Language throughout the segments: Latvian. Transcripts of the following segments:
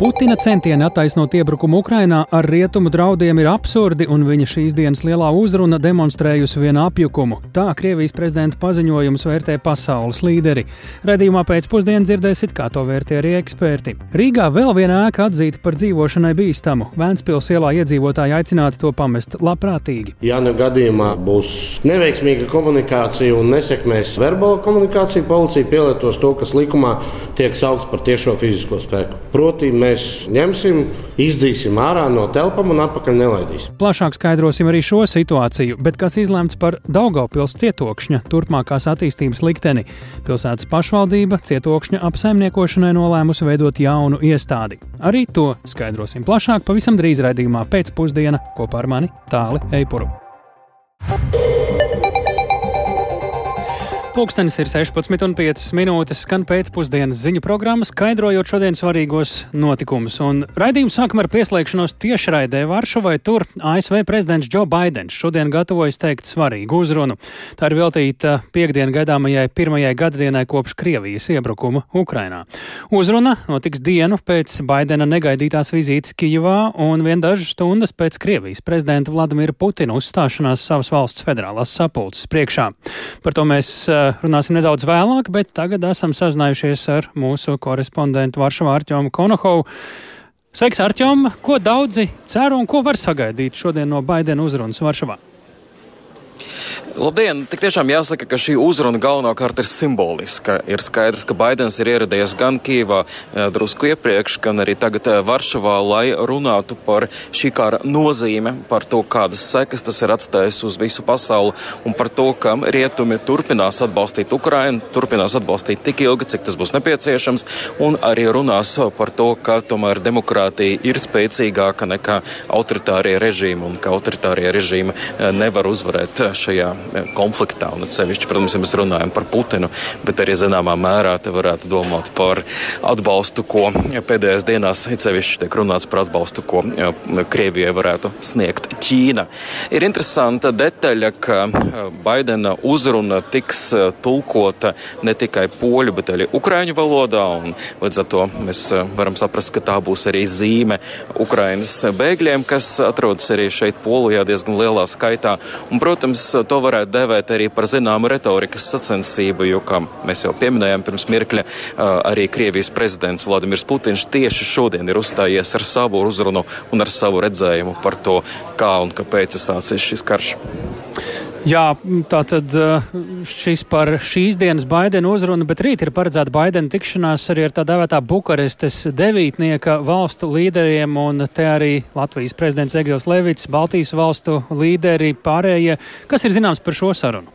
Putina centieni attaisnot iebrukumu Ukrainā ar rietumu draudiem ir absurdi, un viņa šīs dienas lielā uzruna demonstrējusi vienu apjukumu. Tā Krievijas prezidenta paziņojums vērtē pasaules līderi. Radījumā pēcpusdienā dzirdēsiet, kā to vērtē arī eksperti. Rīgā vēl viena ēka atzīta par dzīvošanai bīstamu. Vēncpils ielā iedzīvotāji aicināti to pamest labprātīgi. Ja nu gadījumā būs neveiksmīga komunikācija un nesekmēs verbāla komunikācija, policija pielietos to, kas likumā tiek saukts par tiešo fizisko spēku. Proti, mēs mēs ņemsim, izdzīsim ārā no telpām un atpakaļ nelaidīsim. Plašāk skaidrosim arī šo situāciju, bet kas izlemts par Daugaupils cietokšņa turpmākās attīstības likteni. Pilsētas pašvaldība cietokšņa apsaimniekošanai nolēmusi veidot jaunu iestādi. Arī to skaidrosim plašāk pavisam drīz raidījumā pēcpusdienā kopā ar mani Tāli Eipuru. Pūkstens ir 16,5 minūtes, skan pēcpusdienas ziņu programma, skaidrojot šodienas svarīgos notikumus. Un raidījumu sākam ar pieslēgšanos tiešraidē Varšavai. Tur ASV prezidents Joe Bidenis šodien gatavojas teikt svarīgu uzrunu. Tā ir veltīta piekdienu gaidāmajai pirmajai gadadienai kopš Krievijas iebrukuma Ukrainā. Uzruna notiks dienu pēc Baidena negaidītās vizītes Kijivā un vien dažas stundas pēc Krievijas prezidenta Vladimira Putina uzstāšanās savas valsts federālās sapulces priekšā. Par to mēs runāsim nedaudz vēlāk, bet tagad esam sazinājušies ar mūsu korespondentu Varšavā Arķomu Konohovu. Sveiks, Arķom! Ko daudzi cer un ko var sagaidīt šodien no Baidena uzrunas Varšavā? Labdien! Tik tiešām jāsaka, ka šī uzruna galvenokārt ir simboliska. Ir skaidrs, ka Baidens ir ieradies gan Kīvā eh, drusku iepriekš, gan arī tagad eh, Varšavā, lai runātu par šī kara nozīme, par to, kādas sekas tas ir atstājis uz visu pasauli un par to, ka rietumi turpinās atbalstīt Ukrainu, turpinās atbalstīt tik ilgi, cik tas būs nepieciešams, un arī runās par to, ka tomēr demokrātija ir spēcīgāka nekā autoritārie režīmi un ka autoritārie režīmi eh, nevar uzvarēt šajā konfliktā. Un sevišķi, protams, ja mēs runājam par Putinu, bet arī zināmā mērā te varētu domāt par atbalstu, ko pēdējās dienās sevišķi tiek runāts par atbalstu, ko Krievijai varētu sniegt Ķīna. Ir interesanta detaļa, ka Baidena uzruna tiks tulkota ne tikai poļu, bet arī ukraiņu valodā. Līdz ar to mēs varam saprast, ka tā būs arī zīme Ukrainas bēgļiem, kas atrodas arī šeit Polijā diezgan lielā skaitā. Un, protams, to var varētu devēt arī par zināmu retorikas sacensību, jo, kā mēs jau pieminējām pirms mirkļa, arī Krievijas prezidents Vladimirs Putins tieši šodien ir uzstājies ar savu uzrunu un ar savu redzējumu par to, kā un kāpēc sācies šis karš. Jā, tā tad šis par šīs dienas Baidena uzrunu, bet rīt ir paredzēta Baidena tikšanās arī ar tā dēvētā Bukarestes devītnieka valstu līderiem, un te arī Latvijas prezidents Egils Levits, Baltijas valstu līderi pārējie. Kas ir zināms par šo sarunu?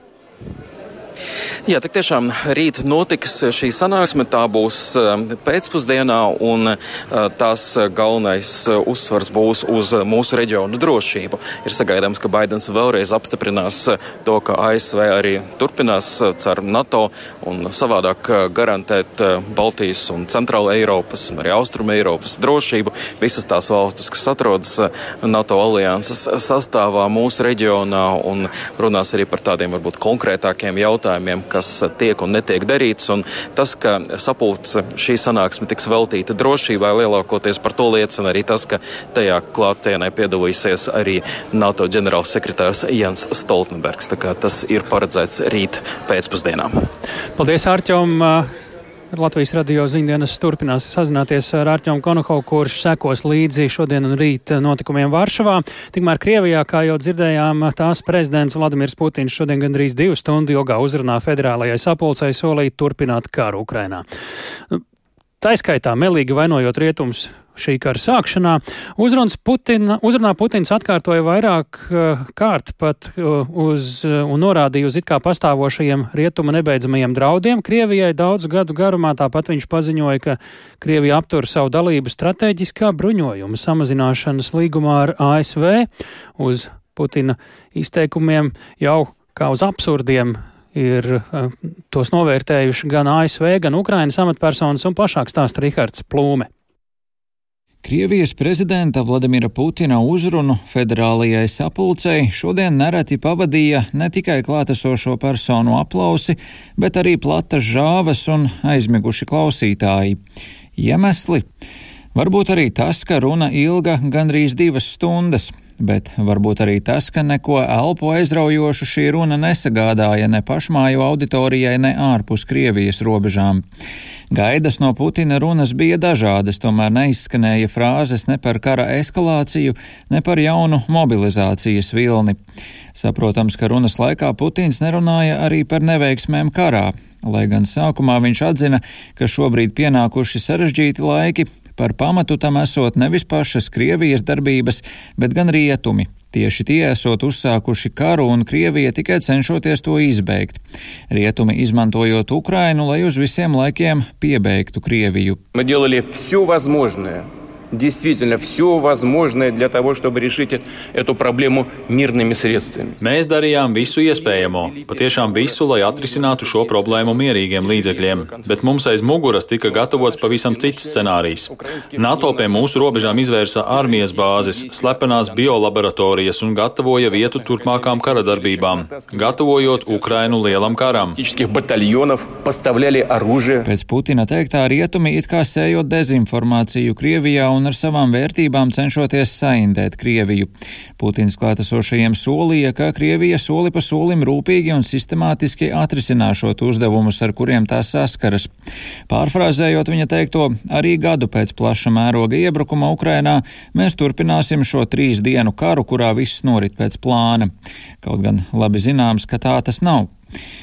Jā, tik tiešām rīt notiks šī sanāksme. Tā būs um, pēcpusdienā, un uh, tās galvenais uh, uzsvars būs uz mūsu reģionu drošību. Ir sagaidāms, ka Baidens vēlreiz apstiprinās uh, to, ka ASV arī turpinās caur NATO un savādāk garantēt Baltijas un Centrāla Eiropas un arī Austrum Eiropas drošību. Visas tās valstis, kas atrodas NATO alianses sastāvā mūsu reģionā, un runās arī par tādiem varbūt konkrētākiem jautājumiem, kas tiek un netiek darīts. Un tas, ka sapulce šī sanāksme tiks veltīta drošībai, lielākoties par to liecina arī tas, ka tajā klātienē piedalīsies arī NATO ģenerālsekretārs Jans Stoltenbergs. Tas ir paredzēts rīt pēcpusdienā. Paldies, Ārķom! Latvijas radio ziņdienas turpinās sazināties ar Arķomu Konokovu, kurš sekos līdzi šodien un rīt notikumiem Varšavā. Tikmēr Krievijā, kā jau dzirdējām, tās prezidents Vladimirs Putins šodien gandrīz divu stundu ilgā uzrunā federālajai sapulcei solīt turpināt kāru Ukrainā. Taiskaitā melīgi vainojot rietumus šī kara sākšanā. Uzrunas Putina, uzrunā Putins atkārtoja vairāk uh, kārt pat uh, uz uh, un norādīja uz it kā pastāvošajiem rietuma nebeidzamajiem draudiem Krievijai daudzu gadu garumā. Tāpat viņš paziņoja, ka Krievija aptur savu dalību strateģiskā bruņojuma samazināšanas līgumā ar ASV uz Putina izteikumiem jau kā uz absurdiem ir uh, tos novērtējuši gan ASV, gan Ukrainas amatpersonas un plašāk stāsta Rihards Plūme. Krievijas prezidenta Vladimira Putina uzrunu federālajai sapulcei šodien nereti pavadīja ne tikai klātesošo personu aplausi, bet arī platas žāves un aizmiguši klausītāji. Iemesli Varbūt arī tas, ka runa ilga gandrīz divas stundas, bet varbūt arī tas, ka neko elpo aizraujošu šī runa nesagādāja ne pašmāju auditorijai, ne ārpus Krievijas robežām. Gaidas no Putina runas bija dažādas, tomēr neizskanēja frāzes ne par kara eskalāciju, ne par jaunu mobilizācijas vilni. Saprotams, ka runas laikā Putins nerunāja arī par neveiksmēm karā, lai gan sākumā viņš atzina, ka šobrīd pienākuši sarežģīti laiki, par pamatu tam esot nevis pašas Krievijas darbības, bet gan rietumi. Tieši tie esot uzsākuši karu un Krievija tikai cenšoties to izbeigt. Rietumi izmantojot Ukrainu, lai uz visiem laikiem piebeigtu Krieviju. Мы делали все возможное действительно все возможное для того, чтобы решить эту проблему мирными средствами. Mēs darījām visu iespējamo, patiešām visu, lai atrisinātu šo problēmu mierīgiem līdzekļiem, bet mums aiz muguras tika gatavots pavisam cits scenārijs. NATO pie mūsu robežām izvērsa armijas bāzes, slepenās biolaboratorijas un gatavoja vietu turpmākām kara darbībām, gatavojot Ukrainu lielam karam. Pēc Putina teiktā rietumi it kā sējot dezinformāciju Krievijā un ar savām vērtībām cenšoties saindēt Krieviju. Putins klātesošajiem solīja, ka Krievija soli pa solim rūpīgi un sistemātiski atrisināšot uzdevumus, ar kuriem tā saskaras. Pārfrāzējot viņa teikto, arī gadu pēc plaša mēroga iebrukuma Ukrainā mēs turpināsim šo trīs dienu karu, kurā viss norit pēc plāna. Kaut gan labi zināms, ka tā tas nav.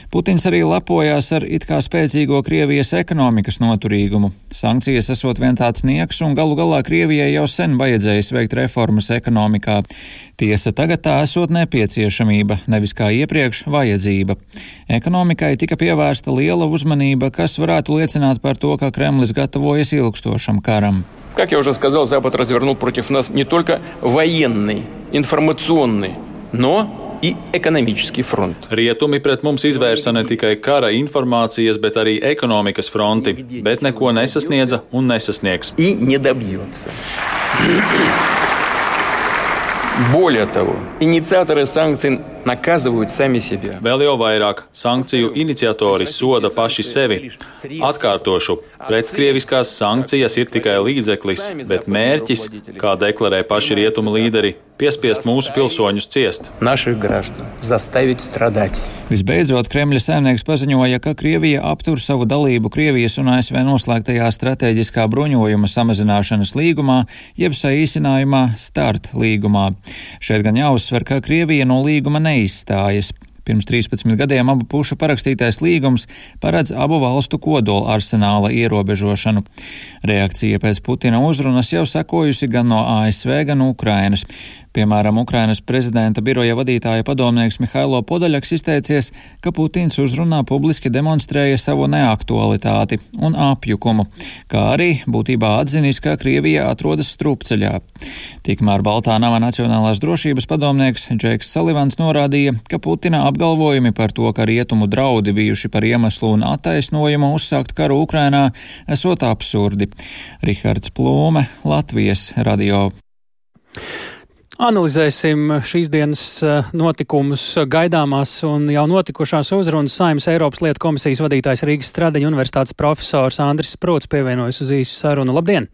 Putins arī lepojās ar it kā spēcīgo Krievijas ekonomikas noturīgumu. Sankcijas esot vien tāds nieks, un galu galā Krievijai jau sen vajadzējis veikt reformas ekonomikā. Tiesa tagad tā esot nepieciešamība, nevis kā iepriekš vajadzība. Ekonomikai tika pievērsta liela uzmanība, kas varētu liecināt par to, ka Kremlis gatavojas ilgstošam karam. Как я уже сказал, Запад развернул против нас не только военный, информационный, но и экономический фронт. Rietumi pret mums izvērsa ne tikai kara informācijas, bet arī ekonomikas fronti, bet neko nesasniedza un nesasniegs. И не добьется. Более того, инициаторы санкций naказывают сами себя. Vēl jau vairāk sankciju iniciatori soda paši sevi. Atkārtošu, pretkrieviskās sankcijas ir tikai līdzeklis, bet mērķis, kā deklarē paši rietumu līderi, piespiest mūsu pilsoņus ciest. Visbeidzot, Kremļa saimnieks paziņoja, ka Krievija aptur savu dalību Krievijas un ASV noslēgtajā strateģiskā bruņojuma samazināšanas līgumā, jeb saīsinājumā START līgumā. Šeit gan jāuzsver, ka Krievija no līguma ne neizstājas. Pirms 13 gadiem abu pušu parakstītais līgums paredz abu valstu kodola arsenāla ierobežošanu. Reakcija pēc Putina uzrunas jau sekojusi gan no ASV, gan Ukrainas. Piemēram, Ukrainas prezidenta biroja vadītāja padomnieks Mihailo Podaļaks izteicies, ka Putins uzrunā publiski demonstrēja savu neaktualitāti un apjukumu, kā arī būtībā atzinis, ka Krievija atrodas strupceļā. Tikmēr Baltā nama Nacionālās drošības padomnieks Džeks Salivans norādīja, ka Putina apgalvojumi par to, ka rietumu draudi bijuši par iemeslu un attaisnojumu uzsākt karu Ukrainā, esot absurdi. Rihards Plūme, Latvijas radio. Analizēsim šīs dienas eh, notikumus, gaidāmās un jau notikušās uzrunas. Saimnes Eiropas lietu komisijas vadītājs Rīgas Stradiņa universitātes profesors Andris Sprūts pievienojas uz īsu sarunu. Labdien!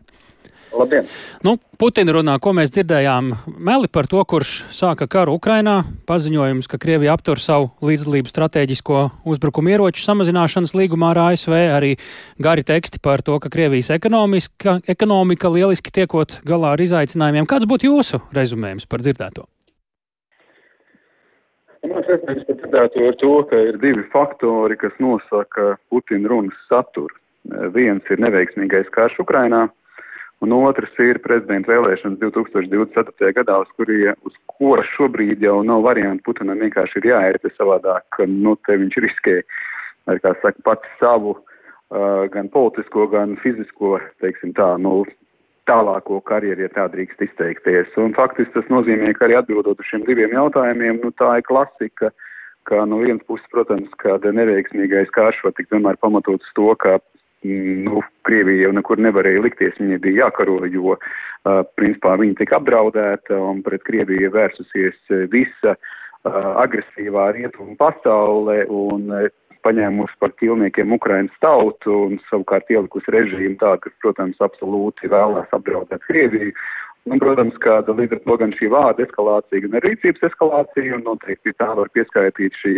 Labdien! Nu, Putina runā, ko mēs dzirdējām, meli par to, kurš sāka karu Ukrainā, paziņojums, ka Krievija aptur savu līdzdalību strateģisko uzbrukumu ieroču samazināšanas līgumā ar ASV, arī gari teksti par to, ka Krievijas ekonomika lieliski tiekot galā ar izaicinājumiem. Kāds būtu jūsu rezumējums par dzirdēto? Rezumējums par dzirdēto ir to, ka ir divi faktori, kas nosaka Putina runas saturu. Viens ir neveiksmīgais karš Ukrainā, un otrs ir prezidenta vēlēšanas 2024. gadā, uz, kuri, uz ko šobrīd jau nav variantu. Putinam vienkārši ir jāiet savādāk, nu, te viņš riskē, kā saka, pats savu uh, gan politisko, gan fizisko, teiksim tā, nu, tālāko karjeru, ja tā drīkst izteikties. Un faktiski tas nozīmē, ka arī atbildot uz šiem diviem jautājumiem, nu, tā ir klasika, ka no vienas puses, protams, ka neveiksmīgais karš var tikt vienmēr pamatots to, ka nu, Krievija jau nekur nevarēja likties, viņa bija jākaro, jo, uh, principā, viņa tika apdraudēta un pret Krieviju vērsusies visa uh, agresīvā rietumu pasaule, un uh, paņēmusi par ķilniekiem Ukrainas tautu un savukārt ielikusi režīmu tādu, kas, protams, absolūti vēlās apdraudēt Krieviju. Un, protams, ka līdz ar to gan šī vārda eskalācija, gan rīcības eskalācija, un noteikti tā var pieskaitīt šī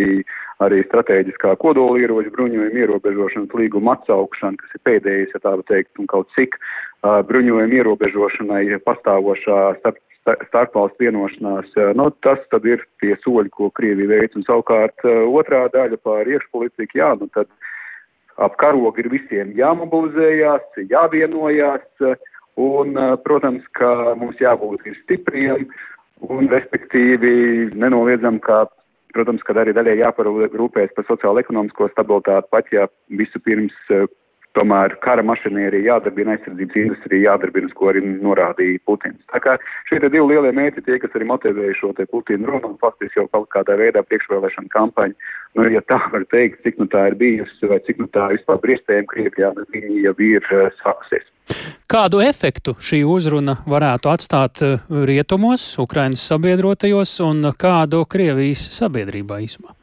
arī strateģiskā kodolieroģa bruņojuma ierobežošanas līguma atsaukšana, kas ir pēdējais, ja tā var teikt, un kaut cik uh, bruņojuma ierobežošanai pastāvošā starp, starpvalstu vienošanās. Nu, tas tad ir tie soļi, ko Krievija veic, un savukārt otrā daļa par iekšpolitiku, jā, nu tad ap karogu ir visiem jāmobilizējās, jāvienojās. Un, protams, ka mums jābūt stipriem un, respektīvi, nenoliedzam, ka, protams, ka arī daļai jāparūpēs par sociālo-ekonomisko stabilitāti, pat ja visu pirms tomēr kara mašinērija jādarbina, aizsardzības industrija jādarbina, ko arī norādīja Putins. Tā kā šie divi lielie mērķi, tie, kas arī motivēja šo te Putina runu un faktiski jau kaut kādā veidā priekšvēlēšana kampaņu. Nu, ja tā var teikt, cik nu tā ir bijusi vai cik nu tā vispār briestējama Krievijā, tad viņi jau ir uh, sākusies. Kādu efektu šī uzruna varētu atstāt rietumos, Ukrainas sabiedrotajos un kādu Krievijas sabiedrībā īsumā?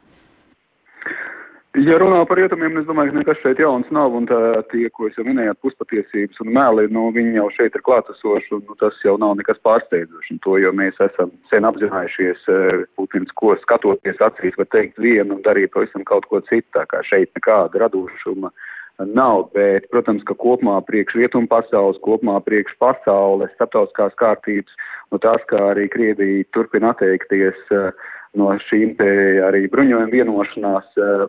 Ja runā par rietumiem, es domāju, ka nekas šeit jauns nav, un tā, tie, ko jūs jau minējāt, puspatiesības un meli, nu, viņi jau šeit ir klātesoši, un nu, tas jau nav nekas pārsteidzoši, un to jau mēs esam sen apzinājušies, eh, Putins, ko skatoties acīs, var teikt vienu un darīt pavisam kaut ko citu, tā kā šeit nekāda radošuma nav, bet, protams, ka kopumā priekš rietumu pasaules, kopumā priekš pasaules, starptautiskās kārtības, nu, tās, kā arī Krievija turpina atteikties uh, no šīm te arī bruņojuma vienošanās, uh,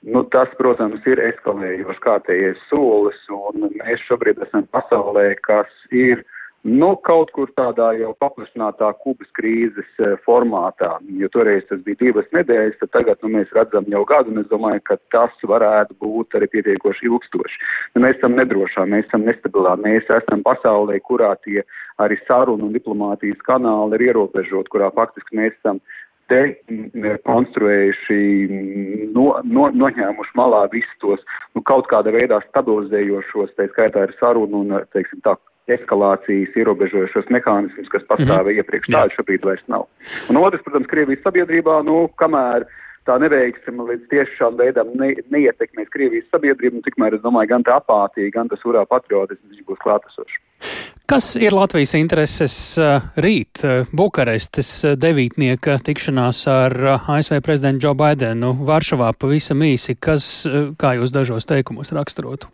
Nu, tas, protams, ir eskalējošs kārtējais solis, un mēs šobrīd esam pasaulē, kas ir nu, kaut kur tādā jau paplašinātā Kubas krīzes e, formātā. Jo toreiz tas bija divas nedēļas, tad tagad nu, mēs redzam jau gadu, un es domāju, ka tas varētu būt arī pietiekoši ilgstoši. Nu, mēs esam nedrošā, mēs esam nestabilā, mēs esam pasaulē, kurā tie arī sarunu un diplomātijas kanāli ir ierobežot, kurā faktiski mēs esam te mm, konstruējuši, mm, no, no, noņēmuši malā visus tos nu, kaut kāda veidā stabilizējošos, tā skaitā ir sarunu un, teiksim, tā eskalācijas ierobežojušos mehānismus, kas pastāvēja mm -hmm. iepriekš, tādu šobrīd vairs nav. Un otrs, protams, Krievijas sabiedrībā, nu, kamēr tā neveiksme līdz tieši šādam veidam ne, neietekmēs Krievijas sabiedrību, nu, tikmēr es domāju, gan tā apātija, gan tas urā patriotisms būs klātesošs. Kas ir Latvijas intereses uh, rīt uh, Bukarestes uh, devītnieka tikšanās ar ASV prezidentu Džo Baidenu Varšavā pavisam īsi? Kas, kā jūs dažos teikumos raksturotu?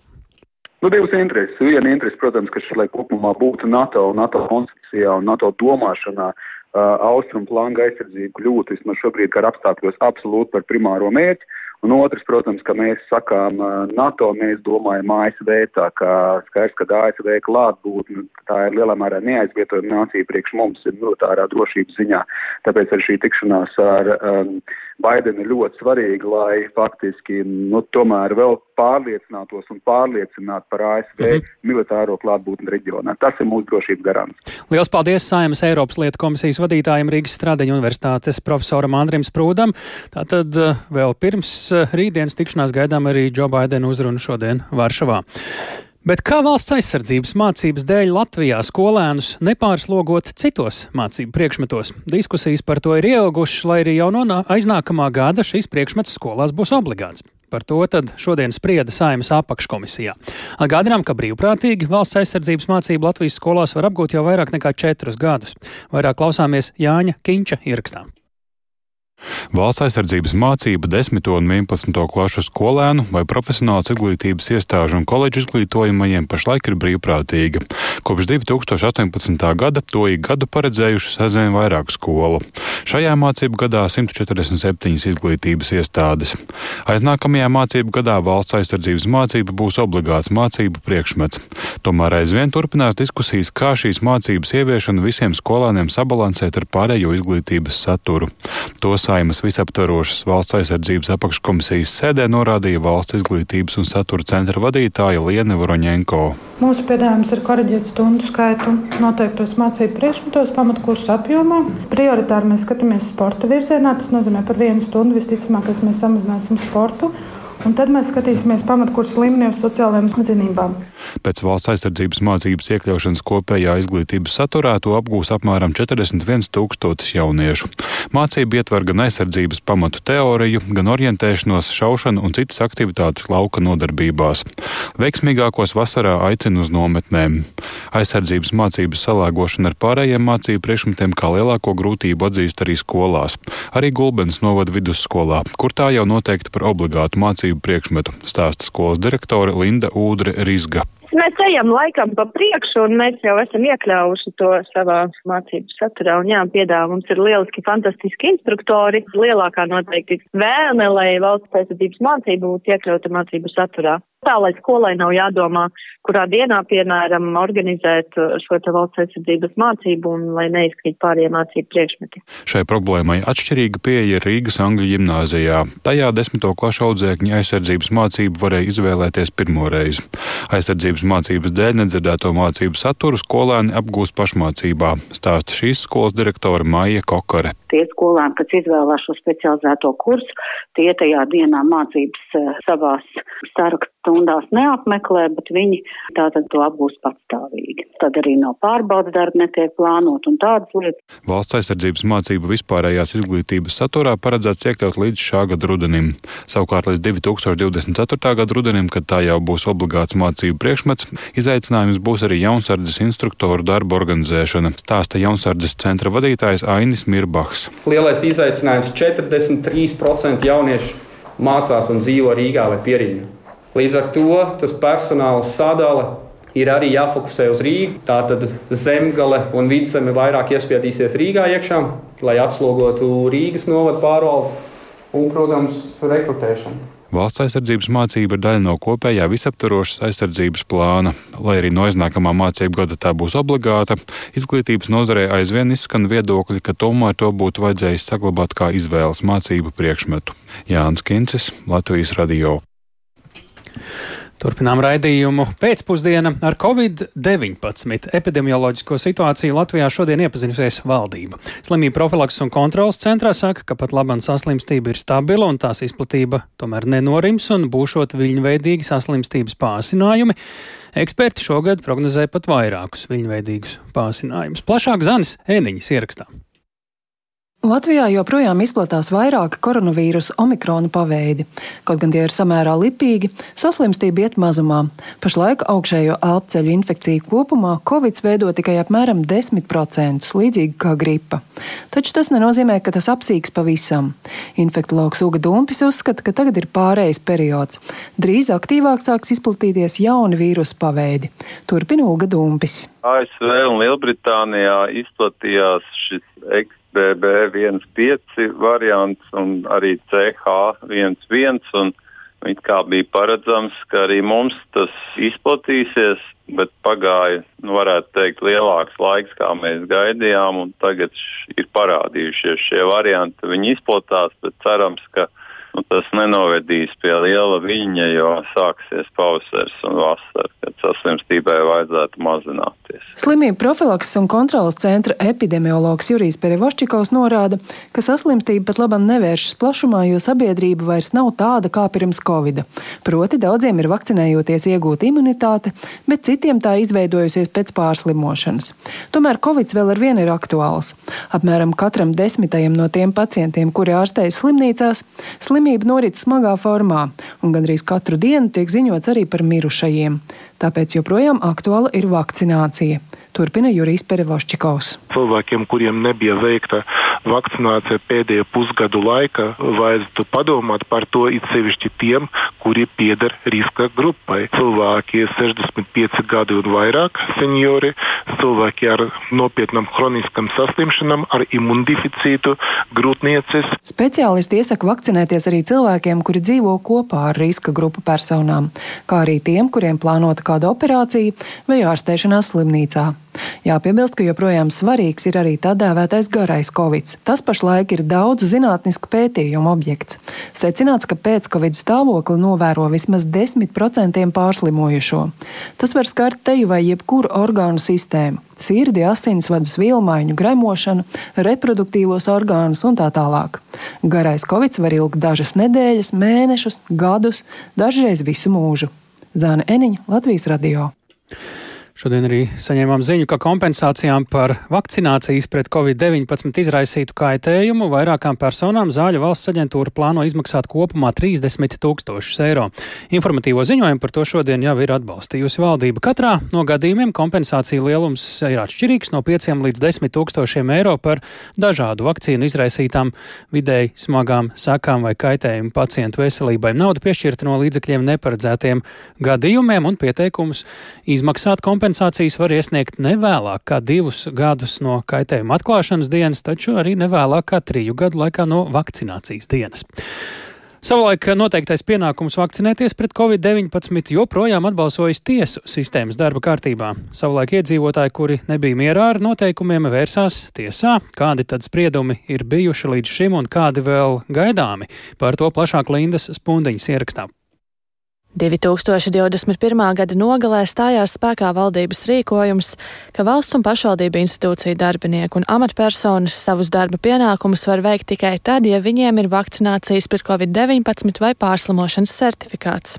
Nu, divas intereses. Viena interese, protams, ka šis, lai kopumā būtu NATO, NATO koncepcijā un NATO domāšanā, uh, austrumu plānga aizsardzību kļūtu vismaz šobrīd, kā apstākļos, absolūti par primāro mērķi. Un otrs, protams, ka mēs sakām NATO, mēs domājam ASV, tā kā skaidrs, ka ASV klātbūtne, tā ir lielā mērā neaizvietojama nācija priekš mums ir militārā drošības ziņā. Tāpēc arī šī tikšanās ar um, Baidenu ir ļoti svarīga, lai faktiski, nu, tomēr vēl pārliecinātos un pārliecinātu par ASV mm -hmm. militāro klātbūtni reģionā. Tas ir mūsu drošības garants. Lielas paldies Saimas Eiropas lietu komisijas vadītājiem Rīgas Stradiņu universitātes profesoram Andrim Sprūdam. Tātad vēl pirms rītdienas tikšanās gaidām arī Džo Baidena uzrunu šodien Varšavā. Bet kā valsts aizsardzības mācības dēļ Latvijā skolēnus nepārslogot citos mācību priekšmetos? Diskusijas par to ir ieilgušas, lai arī jau no aiznākamā gada šīs priekšmets skolās būs obligāts. Par to tad šodien sprieda Saimas apakškomisijā. Atgādinām, ka brīvprātīgi valsts aizsardzības mācību Latvijas skolās var apgūt jau vairāk nekā četrus gadus. Vairāk klausāmies Jāņa Kinča ierakstā. Valsts aizsardzības mācība 10. un 11. klašu skolēnu vai profesionālas izglītības iestāžu un koledžu izglītojumajiem pašlaik ir brīvprātīga. Kopš 2018. gada to ik gadu paredzējušas aizvien vairāk skolu. Šajā mācību gadā 147 izglītības iestādes. Aiznākamajā mācību gadā valsts aizsardzības mācība būs obligāts mācību priekšmets. Tomēr aizvien turpinās diskusijas, kā šīs mācības ieviešana visiem skolēniem sabalansēt ar pārējo izglītības saturu. Tos Saimas visaptvarošas valsts aizsardzības apakškomisijas sēdē norādīja valsts izglītības un satura centra vadītāja Liene Voroņenko. Mūsu piedāvājums ir korģēt stundu skaitu noteiktos mācību priekšmetos, pamatkursu apjomā. Prioritāri mēs skatāmies sporta virzienā. Tas nozīmē, par vienu stundu visticamāk mēs samazināsim sportu. Un tad mēs skatīsimies pamatkursu līmenī uz sociālajām zinībām. Pēc valsts aizsardzības mācības iekļaušanas kopējā izglītības saturā to apgūs apmēram 41 tūkstotis jauniešu. Mācība ietver gan aizsardzības pamatu teoriju, gan orientēšanos, šaušanu un citas aktivitātes lauka nodarbībās. Veiksmīgākos vasarā aicina uz nometnēm. Aizsardzības mācības salāgošana ar pārējiem mācību priekšmetiem kā lielāko grūtību atzīst arī skolās. Arī Gulbens novada vidusskolā, kur tā jau noteikti par obligātu mācību priekšmetu, stāsta skolas direktore Linda Ūdre Rizga. Mēs ejam laikam pa priekšu, un mēs jau esam iekļāvuši to savā mācību saturā. Un jā, piedāvā mums ir lieliski, fantastiski instruktori. Lielākā noteikti vēlme, lai valsts aizsardzības mācība būtu iekļauta mācību saturā tā, lai skolai nav jādomā, kurā dienā, piemēram, organizēt uh, šo te valsts aizsardzības mācību un lai neizkrīt pārējie mācību priekšmeti. Šai problēmai atšķirīga pieeja Rīgas Angļu ģimnāzijā. Tajā desmito klašu audzēkņi aizsardzības mācību varēja izvēlēties pirmoreiz. Aizsardzības mācības dēļ nedzirdēto mācību saturu skolēni apgūst pašmācībā, stāsta šīs skolas direktore Maija Kokare. Tie skolēni, kas izvēlās šo specializēto kursu, tie tajā dienā mācības uh, savās sarakstu stundās neapmeklē, bet viņi tātad to apgūst patstāvīgi. Tad arī no pārbaudas darba netiek plānot un tādas lietas. Valsts aizsardzības mācību vispārējās izglītības saturā paredzēts iekļaut līdz šā gada rudenim. Savukārt līdz 2024. gada rudenim, kad tā jau būs obligāts mācību priekšmets, izaicinājums būs arī jaunsardzes instruktoru darba organizēšana, stāsta jaunsardzes centra vadītājs Ainis Mirbachs. Lielais izaicinājums - 43% jauniešu mācās un dzīvo Rīgā vai Pieriņā. Līdz ar to tas personāla sadale ir arī jāfokusē uz Rīgu. Tātad zemgale un vidzeme vairāk iespiedīsies Rīgā iekšā, lai atslogotu Rīgas novadu pārvaldu un, protams, rekrutēšanu. Valsts aizsardzības mācība ir daļa no kopējā visaptvarošas aizsardzības plāna. Lai arī no iznākamā mācību gada tā būs obligāta, izglītības nozarē aizvien izskan viedokļi, ka tomēr to būtu vajadzējis saglabāt kā izvēles mācību priekšmetu. Jānis Kincis, Latvijas radio. Turpinām raidījumu pēcpusdiena ar Covid-19 epidemioloģisko situāciju Latvijā šodien iepazinusies valdība. Slimību profilaks un kontrolas centrā saka, ka pat labam saslimstība ir stabila un tās izplatība tomēr nenorims un būšot viļņveidīgi saslimstības pāsinājumi. Eksperti šogad prognozē pat vairākus viļņveidīgus pāsinājumus. Plašāk Zanis Ēniņas ierakstā. Latvijā joprojām izplatās vairāki koronavīrusa omikrona paveidi. Kaut gan tie ir samērā lipīgi, saslimstība iet mazumā. Pašlaik augšējo elpceļu infekciju kopumā Covid veido tikai apmēram 10%, līdzīgi kā gripa. Taču tas nenozīmē, ka tas apsīks pavisam. Infektologs Uga Dumpis uzskata, ka tagad ir pārējais periods. Drīz aktīvāk sāks izplatīties jauni vīrusu paveidi. Turpina Uga Dumpis. ASV un Lielbritānijā izplatījās šis BB15 variants un arī CH11. It kā bija paredzams, ka arī mums tas izplatīsies, bet pagāja, nu, varētu teikt, lielāks laiks, kā mēs gaidījām, un tagad ir parādījušies šie varianti. Viņi izplatās, bet cerams, ka nu, tas nenovedīs pie liela viņa, jo sāksies pavasaris un vasara, kad saslimstībai vajadzētu mazināties. Slimību profilakses un kontrolas centra epidemiologs Jurijs Perevoščikovs norāda, ka saslimstība pat labam nevēršas plašumā, jo sabiedrība vairs nav tāda kā pirms Covid. Proti daudziem ir vakcinējoties iegūta imunitāte, bet citiem tā izveidojusies pēc pārslimošanas. Tomēr Covid vēl ar vienu ir aktuāls. Apmēram katram desmitajam no tiem pacientiem, kuri ārstējas slimnīcās, slim slimība norit smagā formā, un gandrīz katru dienu tiek ziņots arī par mirušajiem. Tāpēc joprojām aktuāla ir vakcinācija. Turpina Jurijs Perevoščikovs. Cilvēkiem, kuriem nebija veikta vakcinācija pēdējo pusgadu laikā, vajadzētu padomāt par to it sevišķi tiem, kuri pieder riska grupai. Cilvēki 65 gadi un vairāk, seniori, cilvēki ar nopietnām kroniskām saslimšanām, ar imundeficītu, grūtniecis. Speciālisti iesaka vakcinēties arī cilvēkiem, kuri dzīvo kopā ar riska grupu personām, kā arī tiem, kuriem plānota kāda operācija vai ārstēšanās slimnīcā. Jāpiebilst, ka joprojām svarīgs ir arī tā dēvētais garais covid. Tas pašlaik ir daudzu zinātnisku pētījumu objekts. Secināts, ka pēc covid stāvokli novēro vismaz 10% pārslimojušo. Tas var skart teju vai jebkuru orgānu sistēmu sirdi, asinsvadus vielmaiņu, gremošanu, reproduktīvos orgānus un tā tālāk. Garais covid var ilgt dažas nedēļas, mēnešus, gadus, dažreiz visu mūžu. Zāne Eniņa, Latvijas radio. Šodien arī saņēmām ziņu, ka kompensācijām par vakcinācijas pret covid-19 izraisītu kaitējumu vairākām personām Zāļu valsts aģentūra plāno izmaksāt kopumā 30 tūkstošus eiro. Informatīvo ziņojumu par to šodien jau ir atbalstījusi valdība. Katrā no gadījumiem kompensācija lielums ir atšķirīgs no 5 līdz 10 tūkstošiem eiro par dažādu vakcīnu izraisītām vidēji smagām sakām vai kaitējumu pacientu veselībai. Nauda piešķirta no līdzekļiem neparedzētiem gadījumiem un pieteikumus izmaksāt kompensāciju kompensācijas var iesniegt nevēlāk kā divus gadus no kaitējuma atklāšanas dienas, taču arī nevēlāk kā triju gadu laikā no vakcinācijas dienas. Savulaik noteiktais pienākums vakcinēties pret covid-19 joprojām atbalsojas tiesu sistēmas darba kārtībā. Savulaik iedzīvotāji, kuri nebija mierā ar noteikumiem, vērsās tiesā. Kādi tad spriedumi ir bijuši līdz šim un kādi vēl gaidāmi? Par to plašāk Lindas Spundiņas ierakstā. 2021. gada nogalē stājās spēkā valdības rīkojums, ka valsts un pašvaldību institūciju darbinieku un amatpersonas savus darba pienākumus var veikt tikai tad, ja viņiem ir vakcinācijas pret covid-19 vai pārslimošanas certifikāts.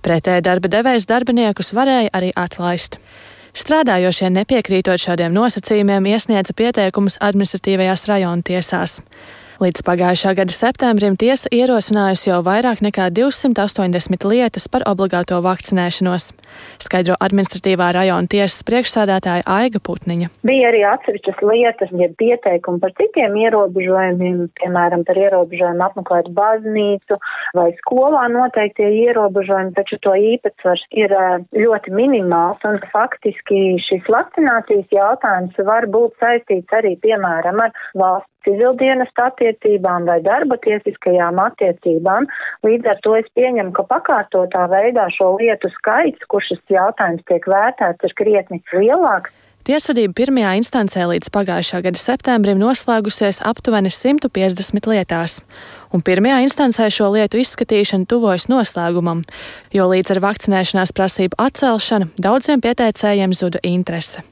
Pretēji darba devējs darbiniekus varēja arī atlaist. Strādājošie nepiekrītot šādiem nosacījumiem iesniedza pieteikumus administratīvajās rajona tiesās. Līdz pagājušā gada septembrim tiesa ierosinājusi jau vairāk nekā 280 lietas par obligāto vakcinēšanos, skaidro administratīvā rajona tiesas priekšsādātāja Aiga Putniņa. Bija arī atsevišķas lietas, ja pieteikumi par citiem ierobežojumiem, piemēram, par ierobežojumu apmeklēt baznīcu vai skolā noteiktie ierobežojumi, taču to īpatsvars ir ļoti minimāls un faktiski šis vakcinācijas jautājums var būt saistīts arī, piemēram, ar valsts civildienas attiecībām vai darba tiesiskajām attiecībām. Līdz ar to es pieņemu, ka pakārtotā veidā šo lietu skaits, kur šis jautājums tiek vērtēts, ir krietni lielāks. Tiesvedība pirmajā instancē līdz pagājušā gada septembrim noslēgusies aptuveni 150 lietās, un pirmajā instancē šo lietu izskatīšana tuvojas noslēgumam, jo līdz ar vakcinēšanās prasību atcelšanu daudziem pieteicējiem zuda interese.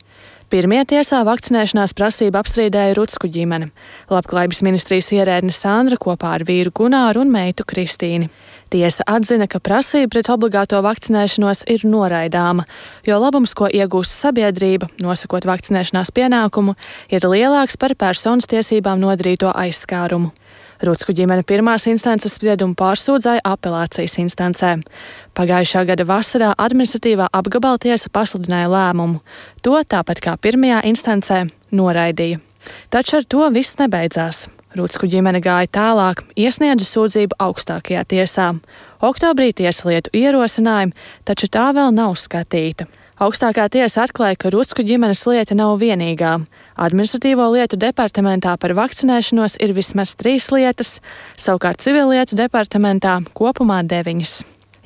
Pirmie tiesā vakcinēšanās prasību apstrīdēja Rutsku ģimene. Labklājības ministrijas ierēdne Sandra kopā ar vīru Gunāru un meitu Kristīni. Tiesa atzina, ka prasība pret obligāto vakcinēšanos ir noraidāma, jo labums, ko iegūst sabiedrība, nosakot vakcinēšanās pienākumu, ir lielāks par personas tiesībām nodarīto aizskārumu. Rūtsku ģimene pirmās instances spriedumu pārsūdzēja apelācijas instancē. Pagājušā gada vasarā administratīvā apgabala tiesa pasludināja lēmumu. To tāpat kā pirmajā instancē noraidīja. Taču ar to viss nebeidzās. Rūtsku ģimene gāja tālāk, iesniedza sūdzību augstākajā tiesā. Oktobrī tiesa lietu ierosinājumu, taču tā vēl nav skatīta. Augstākā tiesa atklāja, ka Rutsku ģimenes lieta nav vienīgā. Administratīvo lietu departamentā par vakcinēšanos ir vismaz trīs lietas, savukārt civilietu departamentā kopumā deviņas.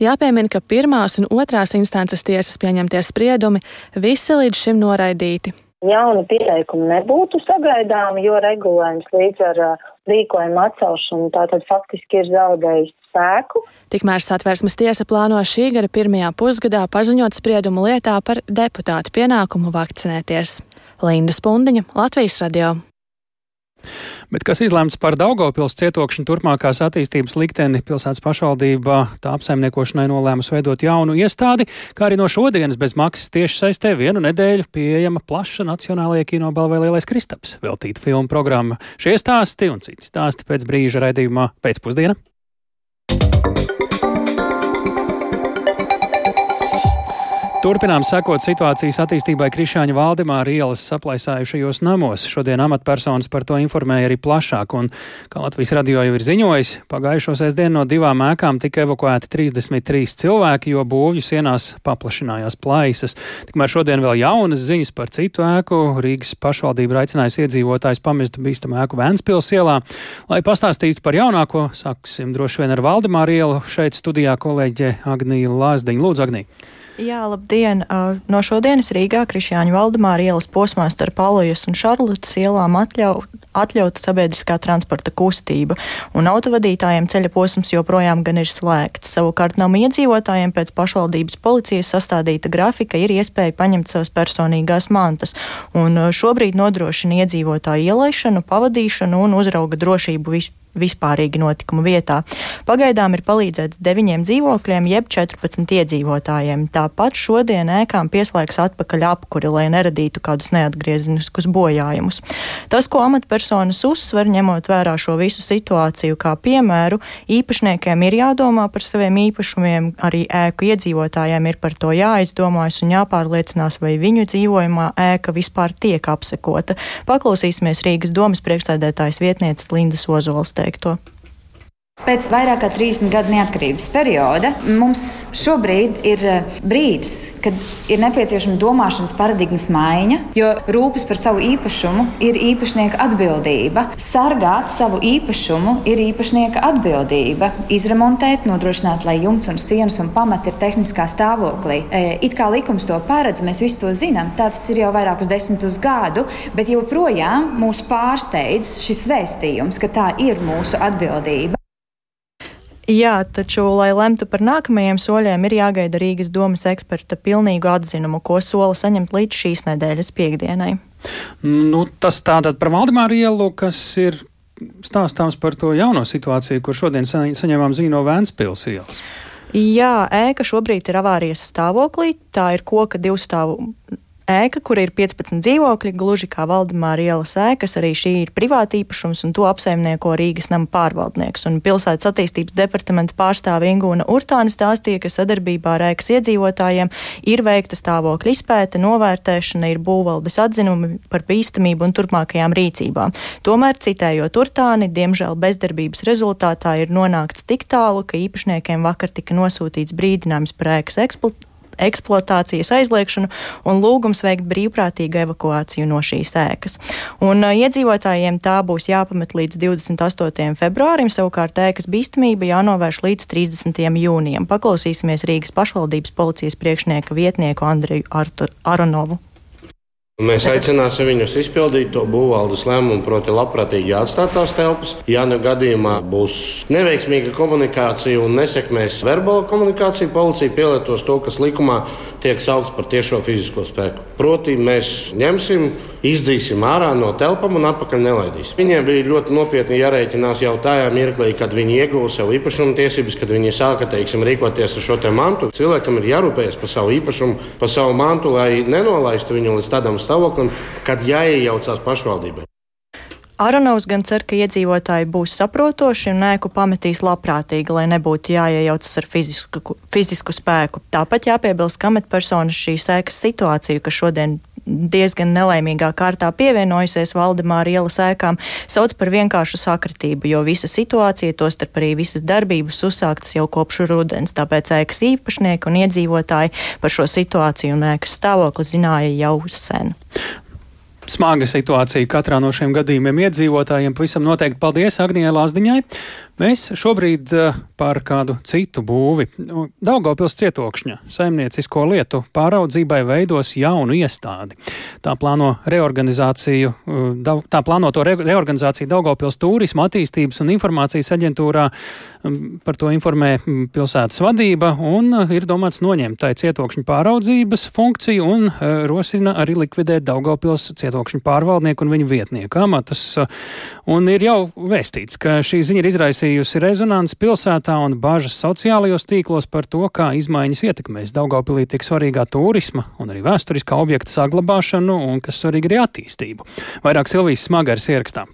Jāpiemina, ka pirmās un otrās instances tiesas pieņemtie spriedumi visi līdz šim noraidīti. Jauni pieteikumi nebūtu sagaidāmi, jo regulējums līdz ar rīkojuma atcelšanu tātad faktiski ir zaudējis spēku. Tikmēr satversmes tiesa plāno šī gada pirmajā pusgadā paziņot spriedumu lietā par deputātu pienākumu vakcinēties. Linda Spundiņa, Latvijas radio. Bet kas izlemts par Daugavpils cietokšņu turpmākās attīstības likteni, pilsētas pašvaldība tā apsaimniekošanai nolēmus veidot jaunu iestādi, kā arī no šodienas bez maksas tieši saistē vienu nedēļu pieejama plaša Nacionālajai kinobalvai Lielais Kristaps veltīta filmu programma. Šie stāsti un citi stāsti pēc brīža raidījumā pēcpusdienā. Turpinām sekot situācijas attīstībai Krišāņa Valdemāra ielas saplaisājušajos namos. Šodien amatpersonas par to informēja arī plašāk, un, kā Latvijas radio jau ir ziņojis, pagājušo sestdienu no divām ēkām tika evakuēti 33 cilvēki, jo būvju sienās paplašinājās plaisas. Tikmēr šodien vēl jaunas ziņas par citu ēku. Rīgas pašvaldība aicinājusi iedzīvotājus pamest bīstamu ēku Vēnspils ielā. Lai pastāstītu par jaunāko, sāksim droši vien ar Valdemāra ielu. Šeit studijā kolēģe Agnija Lāsdiņa. Lūdzu, Agnija! Jā, labdien! No šodienas Rīgā Krišjāņa Valdemāra ielas posmā starp Alojas un Šarlotas ielām atļau, atļauta sabiedriskā transporta kustība, un autovadītājiem ceļa posms joprojām gan ir slēgts. Savukārt nama iedzīvotājiem pēc pašvaldības policijas sastādīta grafika ir iespēja paņemt savas personīgās mantas, un šobrīd nodrošina iedzīvotāju ielaišanu, pavadīšanu un uzrauga drošību vispār vispārīgi notikuma vietā. Pagaidām ir palīdzēts deviņiem dzīvokļiem, jeb 14 iedzīvotājiem. Tāpat šodien ēkām pieslēgs atpakaļ apkuri, lai neradītu kādus neatgriezeniskus bojājumus. Tas, ko amatpersonas uzsver, ņemot vērā šo visu situāciju, kā piemēru, īpašniekiem ir jādomā par saviem īpašumiem, arī ēku iedzīvotājiem ir par to jāizdomājas un jāpārliecinās, vai viņu dzīvojamā ēka vispār tiek apsekota. Paklausīsimies Rīgas domas priekšsēdētājas vietnieces Lindas Ozols teikto. Pēc vairāk kā 30 gadu neatkarības perioda mums šobrīd ir eh, brīdis, kad ir nepieciešama domāšanas paradigmas maiņa, jo rūpes par savu īpašumu ir īpašnieka atbildība. Sargāt savu īpašumu ir īpašnieka atbildība. Izremontēt, nodrošināt, lai jumts un sienas un pamati ir tehniskā stāvoklī. E, it kā likums to paredz, mēs visi to zinām, tā tas ir jau vairākus desmitus gadu, bet joprojām mūs pārsteidz šis vēstījums, ka tā ir mūsu atbildība. Jā, taču, lai lemtu par nākamajiem soļiem, ir jāgaida Rīgas domas eksperta pilnīgu atzinumu, ko sola saņemt līdz šīs nedēļas piekdienai. Nu, tas tātad par Valdemāru ielu, kas ir stāstāms par to jauno situāciju, kur šodien saņēmām ziņu no Vēncpils ielas. Jā, ēka šobrīd ir avārijas stāvoklī. Tā ir koka divstāvu ēka, kur ir 15 dzīvokļi, gluži kā Valdemāra ielas ēkas, arī šī ir privāta īpašums, un to apsaimnieko Rīgas nama pārvaldnieks. Un pilsētas attīstības departamenta pārstāve Ingūna Urtāna stāstīja, ka sadarbībā ar ēkas iedzīvotājiem ir veikta stāvokļa izpēte, novērtēšana, ir būvvaldes atzinumi par bīstamību un turpmākajām rīcībām. Tomēr, citējot Urtāni, diemžēl bezdarbības rezultātā ir nonākts tik tālu, ka īpašniekiem vakar tika nosūtīts brīdinājums par ēkas eksploatāciju eksploatācijas aizliekšanu un lūgums veikt brīvprātīgu evakuāciju no šīs ēkas. Un uh, iedzīvotājiem tā būs jāpamet līdz 28. februārim, savukārt ēkas bīstamība jānovērš līdz 30. jūnijam. Paklausīsimies Rīgas pašvaldības policijas priekšnieka vietnieku Andriju Aronovu. Mēs aicināsim viņus izpildīt to būvvaldes lēmumu, proti, labprātīgi atstāt tās telpas. Ja nu gadījumā būs neveiksmīga komunikācija un nesekmēs verbāla komunikācija, policija pielietos to, kas likumā tiek saukts par tiešo fizisko spēku. Proti, mēs ņemsim izdzīsim ārā no telpām un atpakaļ nelaidīsim. Viņiem bija ļoti nopietni jārēķinās jau tajā mirklī, kad viņi ieguva sev īpašuma tiesības, kad viņi sāka teiksim, rīkoties ar šo mantu. Cilvēkam ir jārūpējas par savu īpašumu, par savu mantu, lai nenolaistu viņu līdz tādam stāvoklim, kad jāiejaucās pašvaldībai. Aronovs gan cer, ka iedzīvotāji būs saprotoši un ēku pametīs labprātīgi, lai nebūtu jāiejaucas ar fizisku, fizisku spēku. Tāpat jāpiebilst, ka amatpersonas šīs ēkas situāciju, kas šodien diezgan nelaimīgā kārtā pievienojusies Valdemāra ielas ēkām, sauc par vienkāršu sakritību, jo visa situācija, tostarp arī visas darbības, uzsāktas jau kopš rudens. Tāpēc ēkas īpašnieki un iedzīvotāji par šo situāciju un ēkas stāvokli zināja jau sen smaga situācija katrā no šiem gadījumiem iedzīvotājiem. Pavisam noteikti paldies Agnijai Lāsdiņai. Mēs šobrīd eh, par kādu citu būvi. Daugopils cietokšņa saimniecisko lietu pāraudzībai veidos jaunu iestādi. Tā plāno reorganizāciju, eh, tā plāno to reorganizāciju Daugopils turisma attīstības un informācijas aģentūrā. Mm, par to informē mm, pilsētas vadība un eh, ir domāts noņemt tai cietokšņu pāraudzības funkciju un rosina arī likvidēt Daugopils cietokšņu pārvaldnieku un viņu vietnieku amatus. Un ir jau vēstīts, ka šī ziņa ir izraisīta izraisījusi rezonanci pilsētā un bažas sociālajos tīklos par to, kā izmaiņas ietekmēs Daugopilī tik svarīgā turisma un arī vēsturiskā objekta saglabāšanu un, kas svarīgi, arī attīstību. Vairāk Silvijas Smagaras ierakstām.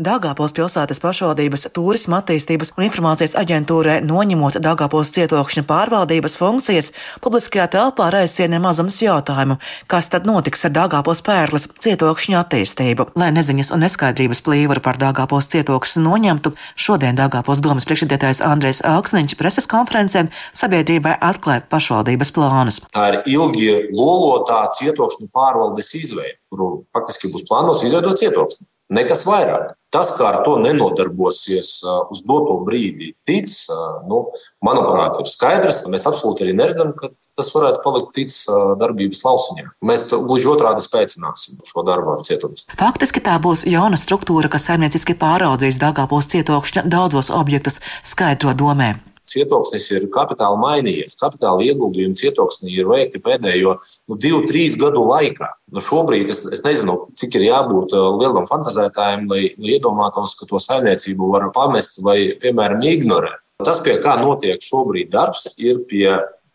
Dāngāpils pilsētas pašvaldības turisma attīstības un informācijas aģentūrē noņemot Dāngāpils cietokšņa pārvaldības funkcijas, publiskajā telpā raizsienē mazums jautājumu, kas tad notiks ar Dāngāpils pērles cietokšņa attīstību. Lai neziņas un neskaidrības plīvaru par Dāngāpils cietokšņu noņemtu, šodien Dāngāpils domas priekšsēdētājs Andrēs Alksniņš preses konferencē sabiedrībai atklāja pašvaldības plānus. Tā ir ilgi lolotā cietokšņu pārvaldes izveide, kuru faktiski būs plānos izveidot cietoksni. Nekas vairāk. Tas, kā ar to nenodarbosies uz doto brīdi, tic, nu, manuprāt, ir skaidrs. Mēs absolūti arī neredzam, ka tas varētu palikt tic darbības lausiņā. Mēs gluži otrādi spēcināsim šo darbu ar cietumus. Faktiski tā būs jauna struktūra, kas saimnieciski pāraudzīs Dāngāpils cietokšņa daudzos objektus, skaidro domē cietoksnis ir kapitāli mainījies. Kapitāla ieguldījumi cietoksnī ir veikti pēdējo nu, divu, trīs gadu laikā. Nu, šobrīd es, es nezinu, cik ir jābūt uh, lielam fantāzētājam, lai, lai iedomātos, ka to saimniecību var pamest vai, piemēram, ignorēt. Tas, pie kā notiek šobrīd darbs, ir pie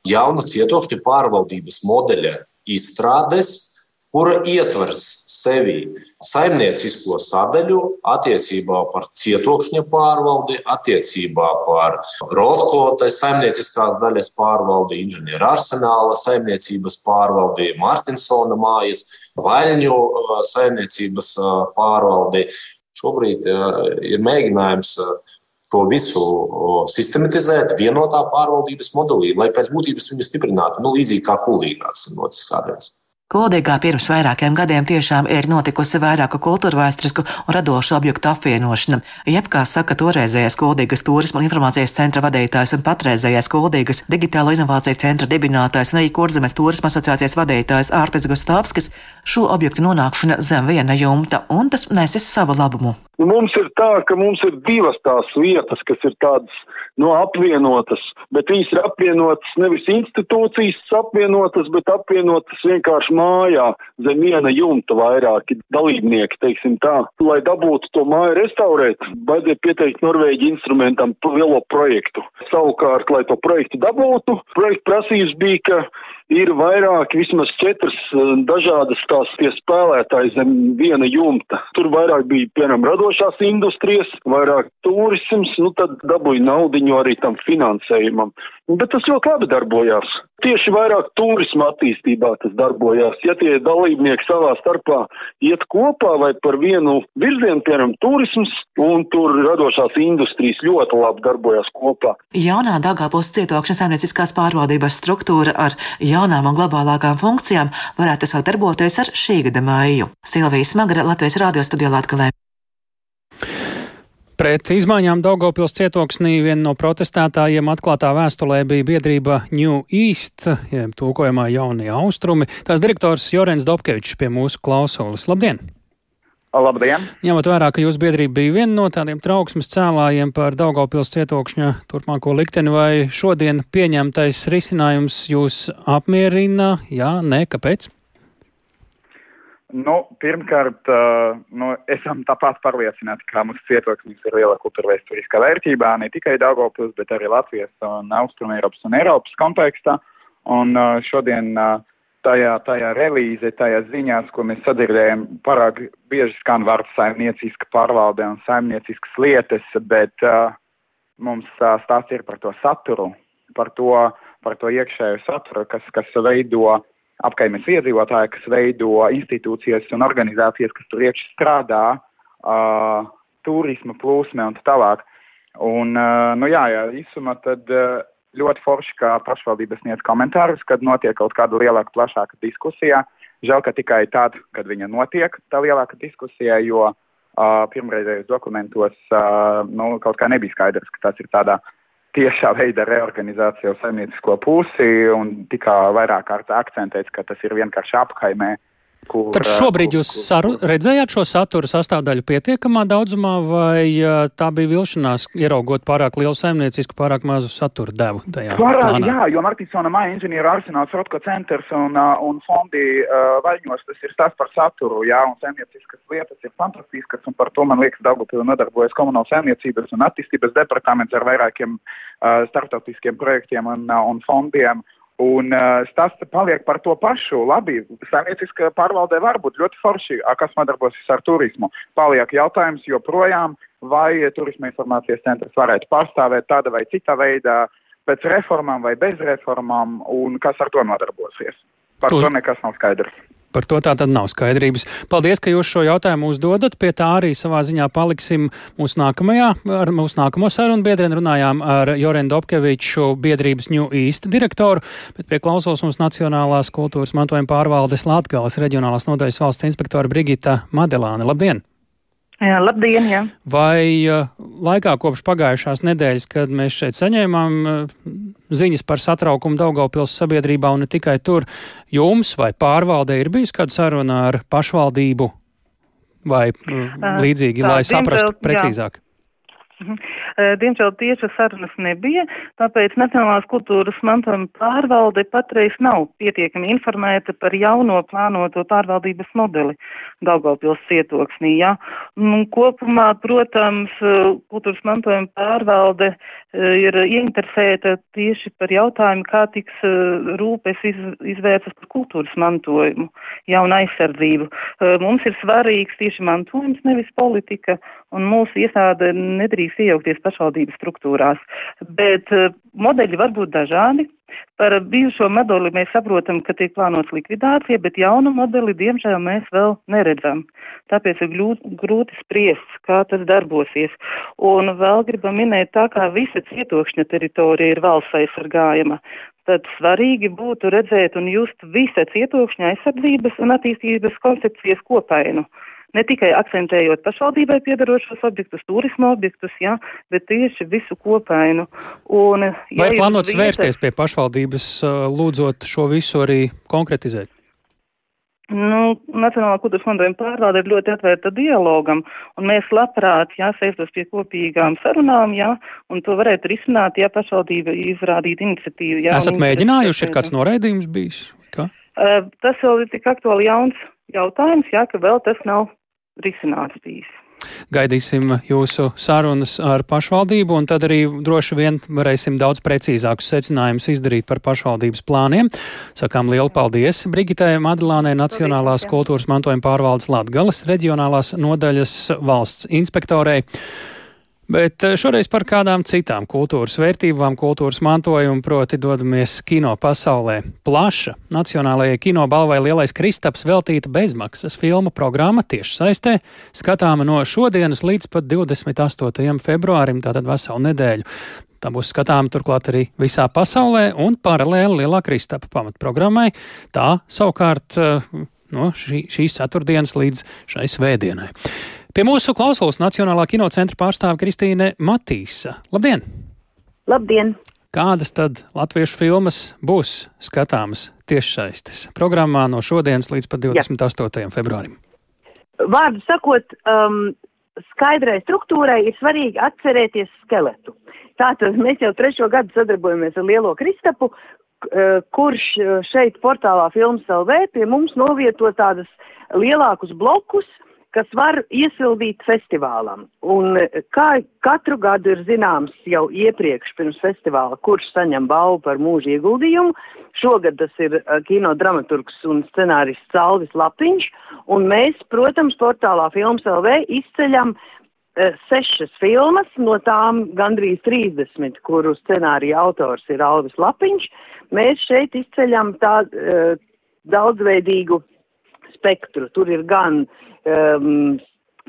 jauna cietokšņa pārvaldības modeļa izstrādes, kura ietvers sevi saimniecisko sadaļu attiecībā par cietokšņa pārvaldi, attiecībā par Rotko saimnieciskās daļas pārvaldi, inženieru arsenāla saimniecības pārvaldi, Martinsona mājas, Vaļņu saimniecības pārvaldi. Šobrīd ir mēģinājums šo visu sistematizēt vienotā pārvaldības modelī, lai pēc būtības viņu stiprinātu, nu, līdzīgi kā kulīgās noticis kādreiz. Kodīgā pirms vairākiem gadiem tiešām ir notikusi vairāku kultūra vēsturisku un radošu objektu apvienošana, jeb, kā saka toreizējais Kodīgas turisma informācijas centra vadītājs un patreizējais Kodīgas digitālo inovāciju centra dibinātājs un arī Kurzemes turisma asociācijas vadītājs Ārtis Gustavskis, šo objektu nonākšana zem viena jumta, un tas nesis savu labumu. Mums ir tā, ka mums ir divas tās vietas, kas ir tādas no apvienotas, bet viņas ir apvienotas nevis institūcijas apvienotas, bet apvienotas vienkārši mājā zem viena jumta vairāki dalībnieki, teiksim tā. Lai dabūtu to māju restaurēt, vajadzēja pieteikt Norvēģi instrumentam lielo projektu. Savukārt, lai to projektu dabūtu, projekta prasības bija, ka ir vairāki, vismaz četras eh, dažādas tās tie spēlētāji zem viena jumta. Tur vairāk bija, piemēram, radošās industrijas, vairāk turisms, nu tad dabūja naudiņu arī tam finansējumam. Bet tas ļoti labi darbojās. Tieši vairāk turisma attīstībā tas darbojās. Ja tie dalībnieki savā starpā iet kopā vai par vienu virzienu, piemēram, turisms, un tur radošās industrijas ļoti labi darbojās kopā. Jaunā Dagāpos cietokšņa saimnieciskās pārvaldības struktūra ar jaunām un globālākām funkcijām varētu sākt darboties ar šī gada māju. Silvija Smagara, Latvijas radio studijā Latgalē. Pret izmaiņām Daugopils cietoksnī viena no protestētājiem atklātā vēstulē bija biedrība New East, jeb tūkojumā jaunie austrumi. Tās direktors Jorens Dobkevičs pie mūsu klausulas. Labdien! Labdien! Ņemot vērā, ka jūsu biedrība bija viena no tādiem trauksmes cēlājiem par Daugopils cietokšņa turpmāko likteni, vai šodien pieņemtais risinājums jūs apmierina? Jā, nē, kāpēc? Nu, pirmkārt, uh, nu, esam tāpat pārliecināti, ka mūsu cietoksnis ir liela kultūra vēsturiskā vērtībā, ne tikai Daugopils, bet arī Latvijas un Austrum Eiropas un Eiropas kontekstā. Un uh, šodien uh, tajā, tajā relīze, tajā ziņās, ko mēs sadzirdējam, pārāk bieži skan vārds saimnieciska pārvalde un saimnieciskas lietas, bet uh, mums uh, stāsts ir par to saturu, par to, par to iekšējo saturu, kas, kas veido apkaimes iedzīvotāji, kas veido institūcijas un organizācijas, kas tur iekšā strādā, uh, turisma plūsme un tā tālāk. Un, uh, nu jā, jā, īsumā tad uh, ļoti forši, ka pašvaldības sniedz komentārus, kad notiek kaut kāda lielāka, plašāka diskusija. Žēl, ka tikai tad, kad viņa notiek, tā lielāka diskusija, jo uh, pirmreizējos dokumentos uh, nu, kaut kā nebija skaidrs, ka tas ir tādā uh, tiešā veidā reorganizācija uz saimniecisko pusi un tika vairāk kārt akcentēts, ka tas ir vienkārši apkaimē Kur, Tad šobrīd jūs saru, redzējāt šo satura sastāvdaļu pietiekamā daudzumā, vai tā bija vilšanās, ieraugot pārāk lielu saimniecisku, pārāk mazu satura devu tajā? Pārāk, jā, jo Martinsona māja inženieru arsenāls, Rotko centrs un, un fondi uh, vaļņos, tas ir stāsts par saturu, jā, un saimnieciskas lietas ir fantastiskas, un par to, man liekas, Daugupila nodarbojas komunāla saimniecības un attīstības departaments ar vairākiem uh, startautiskiem projektiem un, uh, un fondiem. Un uh, stāsts paliek par to pašu. Labi, saimnieciska pārvaldē var būt ļoti forši, kas nodarbosies ar turismu. Paliek jautājums joprojām, vai turisma informācijas centrs varētu pārstāvēt tāda vai cita veidā, pēc reformām vai bez reformām, un kas ar to nodarbosies. Par to nekas nav skaidrs. Par to tā tad nav skaidrības. Paldies, ka jūs šo jautājumu uzdodat. Pie tā arī savā ziņā paliksim mūsu nākamajā, ar mūsu nākamo sarunu biedriem. Runājām ar Jorenu Dobkeviču, biedrības New East direktoru, bet pie klausos mums Nacionālās kultūras mantojuma pārvaldes Latgales reģionālās nodaļas valsts inspektora Brigita Madelāne. Labdien! Jā, labdien! Jā. Vai uh, laikā kopš pagājušās nedēļas, kad mēs šeit saņēmām uh, ziņas par satraukumu Daugaupils sabiedrībā un ne tikai tur, jums vai pārvaldē ir bijusi kāda saruna ar pašvaldību vai uh, līdzīgi, tā, lai saprastu precīzāk? Jā. Mhm. Diemžēl tieši sarunas nebija, tāpēc Nacionālās kultūras mantojuma pārvalde patreiz nav pietiekami informēta par jauno plānoto pārvaldības modeli Daugavpils cietoksnī. Ja? Un kopumā, protams, kultūras mantojuma pārvalde ir ieinteresēta tieši par jautājumu, kā tiks rūpes iz, izvērstas par kultūras mantojumu, jaunu aizsardzību. Mums ir svarīgs tieši mantojums, nevis politika, un mūsu iestāde nedrīkst iejaukties pašvaldības struktūrās. Bet uh, modeļi var būt dažādi. Par bijušo modeli mēs saprotam, ka tiek plānots likvidācija, bet jaunu modeli, diemžēl, mēs vēl neredzam. Tāpēc ir grūti spriest, kā tas darbosies. Un vēl gribam minēt, tā kā visa cietokšņa teritorija ir valsts aizsargājama, tad svarīgi būtu redzēt un just visa cietokšņa aizsardzības un attīstības koncepcijas kopainu ne tikai akcentējot pašvaldībai piedarošos objektus, turisma objektus, jā, bet tieši visu kopainu. Un, ja Vai plānots vietas... vērsties pie pašvaldības, lūdzot šo visu arī konkretizēt? Nu, Nacionālā kultūras mantojuma pārvalde ir ļoti atvērta dialogam, un mēs labprāt jāsēstos pie kopīgām sarunām, jā, un to varētu risināt, ja pašvaldība izrādītu iniciatīvu. Jā, Esat mēģinājuši, ir kāds noraidījums bijis? Ka? Uh, tas vēl ir tik aktuāli jauns jautājums, jā, ka vēl tas nav risināts bijis. Gaidīsim jūsu sarunas ar pašvaldību, un tad arī droši vien varēsim daudz precīzākus secinājumus izdarīt par pašvaldības plāniem. Sakām lielu paldies Brigitai Madilānai, Nacionālās kultūras mantojuma pārvaldes Latgales reģionālās nodaļas valsts inspektorei. Bet eh, šoreiz par kādām citām kultūras vērtībām, kultūras mantojumu, proti dodamies kino pasaulē. Plaša Nacionālajai kino balvai Lielais Kristaps veltīta bezmaksas filmu programma tieši saistē, skatāma no šodienas līdz pat 28. februārim, tātad veselu nedēļu. Tā būs skatāma turklāt arī visā pasaulē un paralēli Lielā Kristapa pamatprogrammai. Tā savukārt eh, no šī, šīs ceturtdienas līdz šai svētdienai. Pie mūsu klausulas Nacionālā kinocentra pārstāve Kristīne Matīsa. Labdien! Labdien! Kādas tad latviešu filmas būs skatāmas tiešsaistes programmā no šodienas līdz pat 28. Jā. februārim? Vārdu sakot, um, skaidrai struktūrai ir svarīgi atcerēties skeletu. Tātad mēs jau trešo gadu sadarbojamies ar Lielo Kristapu, kurš šeit portālā Films LV pie mums novieto tādas lielākus blokus, kas var iesildīt festivālam. Un e, kā katru gadu ir zināms jau iepriekš pirms festivāla, kurš saņem balvu par mūža ieguldījumu, šogad tas ir kino dramaturgs un scenārists Alvis Lapiņš, un mēs, protams, portālā Films LV izceļam sešas filmas, no tām gandrīz 30, kuru scenārija autors ir Alvis Lapiņš. Mēs šeit izceļam tā uh, daudzveidīgu spektru. Tur ir gan um,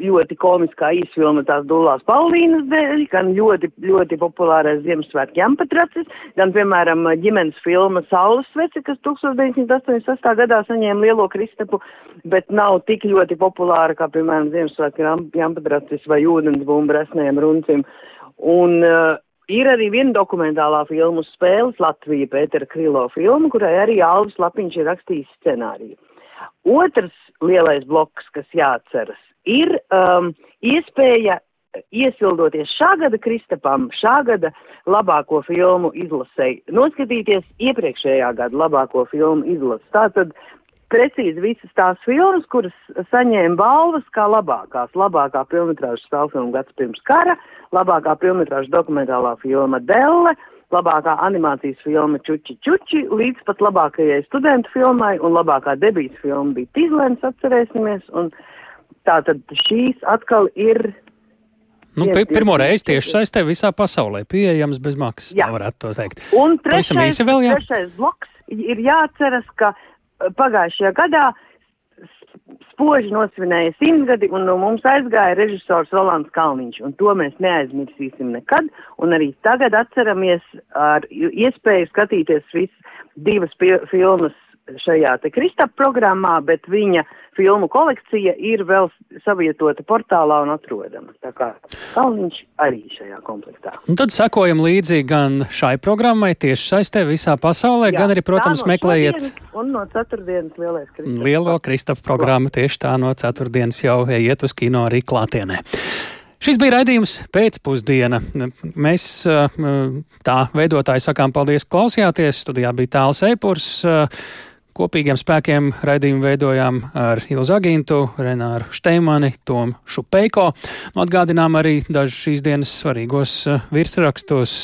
ļoti komiskā īsfilma tās Dulās Paulīnas dēļ, gan ļoti, ļoti populārais Ziemassvētku jampatracis, gan, piemēram, ģimenes filma Saules svece, kas 1986. gadā saņēma lielo kristapu, bet nav tik ļoti populāra kā, piemēram, Ziemassvētku jampatracis vai ūdens bumba resnējiem runcim. Un uh, ir arī viena dokumentālā filmu spēles Latvija Pētera Krilo filma, kurai arī Alvis Lapiņš ir rakstījis scenāriju. Otrs lielais bloks, kas jāatceras, ir um, iespēja iesildoties šā gada Kristapam, šā gada labāko filmu izlasēji, noskatīties iepriekšējā gada labāko filmu izlases. Tātad precīzi visas tās filmas, kuras saņēma balvas kā labākās. Labākā filmetrāža stāvfilma gads pirms kara, labākā filmetrāža dokumentālā filma Delle, labākā animācijas filma Čuči Čuči, līdz pat labākajai studentu filmai, un labākā debijas filma bija Tīzlēns, atcerēsimies, un tā tad šīs atkal ir. Nu, pirmo reizi tieši saistē visā pasaulē pieejams bez maksas, jā. tā varētu to teikt. Un trešais, vēl, jā? trešais bloks ir jāatceras, ka pagājušajā gadā spoži nosvinēja simtgadi, un no mums aizgāja režisors Rolands Kalniņš, un to mēs neaizmirsīsim nekad, un arī tagad atceramies ar iespēju skatīties visas divas filmas šajā te Kristap programmā, bet viņa filmu kolekcija ir vēl savietota portālā un atrodama. Tā kā Kalniņš arī šajā komplektā. Un tad sekojam līdzi gan šai programmai tieši saistē visā pasaulē, Jā, gan arī, protams, no meklējiet. Un no ceturtdienas lielais Kristap. Lielo Kristap programmu tieši tā no ceturtdienas jau iet uz kino arī klātienē. Šis bija raidījums pēcpusdiena. Mēs tā veidotāji sakām paldies, klausījāties. Studijā bija tāls eipurs. Kopīgiem spēkiem raidījumu veidojām ar Ilzu Agintu, Renāru Šteimani, Tomu Šupeiko. Nu, atgādinām arī dažus šīs dienas svarīgos virsrakstus.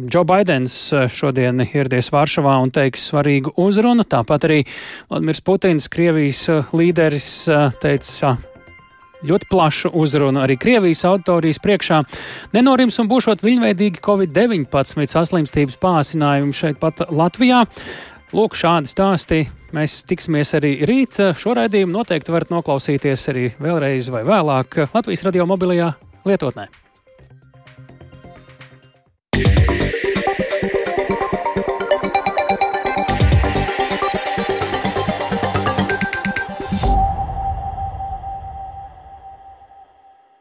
Džo Baidens šodien ieradies Varšavā un teiks svarīgu uzrunu. Tāpat arī Vladimirs Putins, Krievijas līderis, teica ļoti plašu uzrunu arī Krievijas auditorijas priekšā. Nenorims un būšot viļņveidīgi Covid-19 saslimstības pāsinājumi šeit pat Latvijā. Lūk, šādi stāsti. Mēs tiksimies arī rīt. Šo raidījumu noteikti varat noklausīties arī vēlreiz vai vēlāk Latvijas radio mobilajā lietotnē. Yeah.